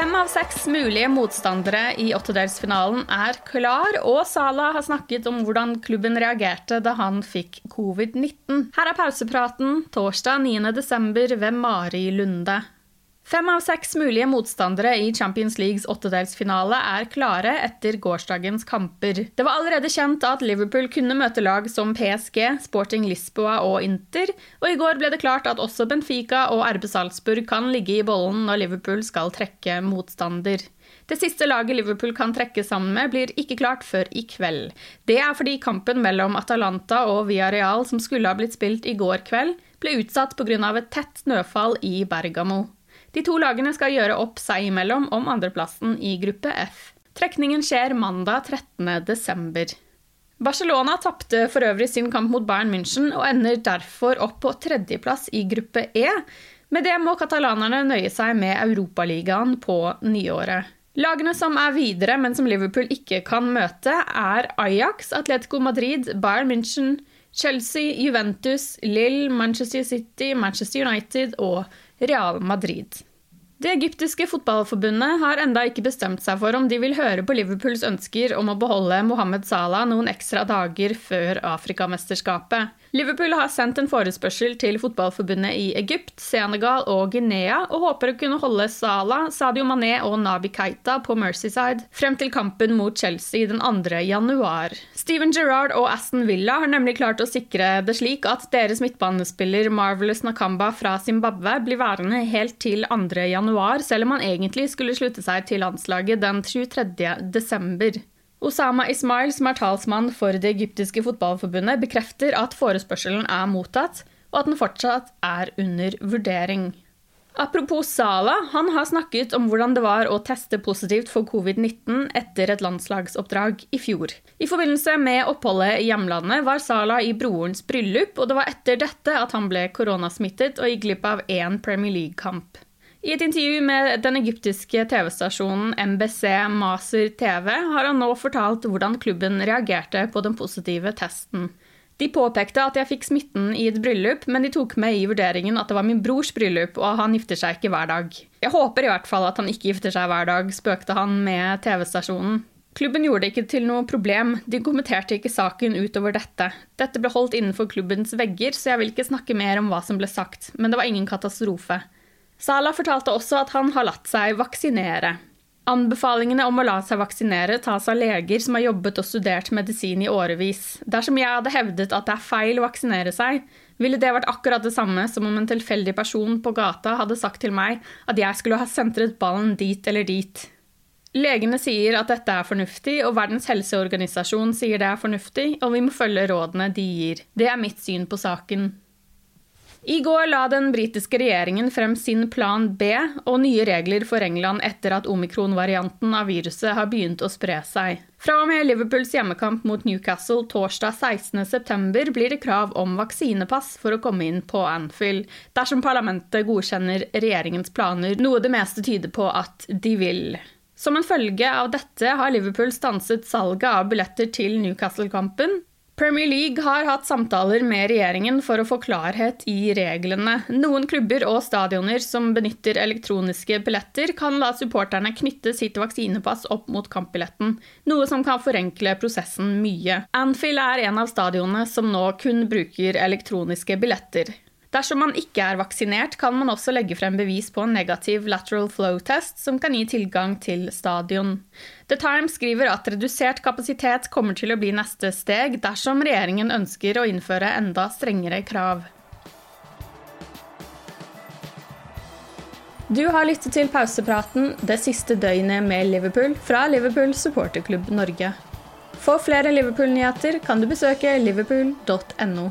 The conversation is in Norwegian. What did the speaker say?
Fem av seks mulige motstandere i åttedelsfinalen er klar, og Salah har snakket om hvordan klubben reagerte da han fikk covid-19. Her er pausepraten torsdag 9.12. ved Mari Lunde. Fem av seks mulige motstandere i Champions Leagues åttedelsfinale er klare etter gårsdagens kamper. Det var allerede kjent at Liverpool kunne møte lag som PSG, Sporting Lisboa og Inter, og i går ble det klart at også Benfica og RB Salzburg kan ligge i bollen når Liverpool skal trekke motstander. Det siste laget Liverpool kan trekke sammen med, blir ikke klart før i kveld. Det er fordi kampen mellom Atalanta og Villarreal, som skulle ha blitt spilt i går kveld, ble utsatt pga. et tett snøfall i Bergamo. De to lagene skal gjøre opp seg imellom om andreplassen i gruppe F. Trekningen skjer mandag 13.12. Barcelona tapte for øvrig sin kamp mot Bayern München og ender derfor opp på tredjeplass i gruppe E. Med det må katalanerne nøye seg med Europaligaen på nyåret. Lagene som er videre, men som Liverpool ikke kan møte, er Ajax, Atletico Madrid, Bayern München, Chelsea, Juventus, Lill, Manchester City, Manchester United og Real Madrid. Det egyptiske fotballforbundet har enda ikke bestemt seg for om de vil høre på Liverpools ønsker om å beholde Mohammed Salah noen ekstra dager før Afrikamesterskapet. Liverpool har sendt en forespørsel til fotballforbundet i Egypt, Senegal og Guinea og håper å kunne holde Salah, Sadio Mané og Nabi Keita på Mercyside frem til kampen mot Chelsea den 2. januar. Steven Gerrard og Aston Villa har nemlig klart å sikre det slik at deres midtbanespiller Marvelous Nakamba fra Zimbabwe blir værende helt til 2. januar, selv om han egentlig skulle slutte seg til landslaget den 23. desember. Osama Ismail, som er talsmann for det egyptiske fotballforbundet, bekrefter at forespørselen er mottatt, og at den fortsatt er under vurdering. Apropos Salah, han har snakket om hvordan det var å teste positivt for covid-19 etter et landslagsoppdrag i fjor. I forbindelse med oppholdet i hjemlandet var Salah i brorens bryllup, og det var etter dette at han ble koronasmittet og gikk glipp av én Premier League-kamp. I et intervju med den egyptiske TV-stasjonen MBC Maser TV har han nå fortalt hvordan klubben reagerte på den positive testen. De påpekte at jeg fikk smitten i et bryllup, men de tok med i vurderingen at det var min brors bryllup, og han gifter seg ikke hver dag. Jeg håper i hvert fall at han ikke gifter seg hver dag, spøkte han med TV-stasjonen. Klubben gjorde det ikke til noe problem, de kommenterte ikke saken utover dette. Dette ble holdt innenfor klubbens vegger, så jeg vil ikke snakke mer om hva som ble sagt, men det var ingen katastrofe. Salah fortalte også at han har latt seg vaksinere. Anbefalingene om å la seg vaksinere tas av leger som har jobbet og studert medisin i årevis. Dersom jeg hadde hevdet at det er feil å vaksinere seg, ville det vært akkurat det samme som om en tilfeldig person på gata hadde sagt til meg at jeg skulle ha sentret ballen dit eller dit. Legene sier at dette er fornuftig, og Verdens helseorganisasjon sier det er fornuftig, og vi må følge rådene de gir. Det er mitt syn på saken. I går la den britiske regjeringen frem sin plan B og nye regler for England etter at omikron-varianten av viruset har begynt å spre seg. Fra og med Liverpools hjemmekamp mot Newcastle torsdag 16.9 blir det krav om vaksinepass for å komme inn på Anfield, dersom parlamentet godkjenner regjeringens planer, noe det meste tyder på at de vil. Som en følge av dette har Liverpool stanset salget av billetter til Newcastle-kampen, Premier League har hatt samtaler med regjeringen for å få klarhet i reglene. Noen klubber og stadioner som benytter elektroniske billetter, kan la supporterne knytte sitt vaksinepass opp mot kampbilletten, noe som kan forenkle prosessen mye. Anfield er en av stadionene som nå kun bruker elektroniske billetter. Dersom man ikke er vaksinert, kan man også legge frem bevis på en negativ lateral flow-test som kan gi tilgang til stadion. The Times skriver at redusert kapasitet kommer til å bli neste steg dersom regjeringen ønsker å innføre enda strengere krav. Du har lyttet til pausepraten det siste døgnet med Liverpool fra Liverpool supporterklubb Norge. For flere Liverpool-nyheter kan du besøke liverpool.no.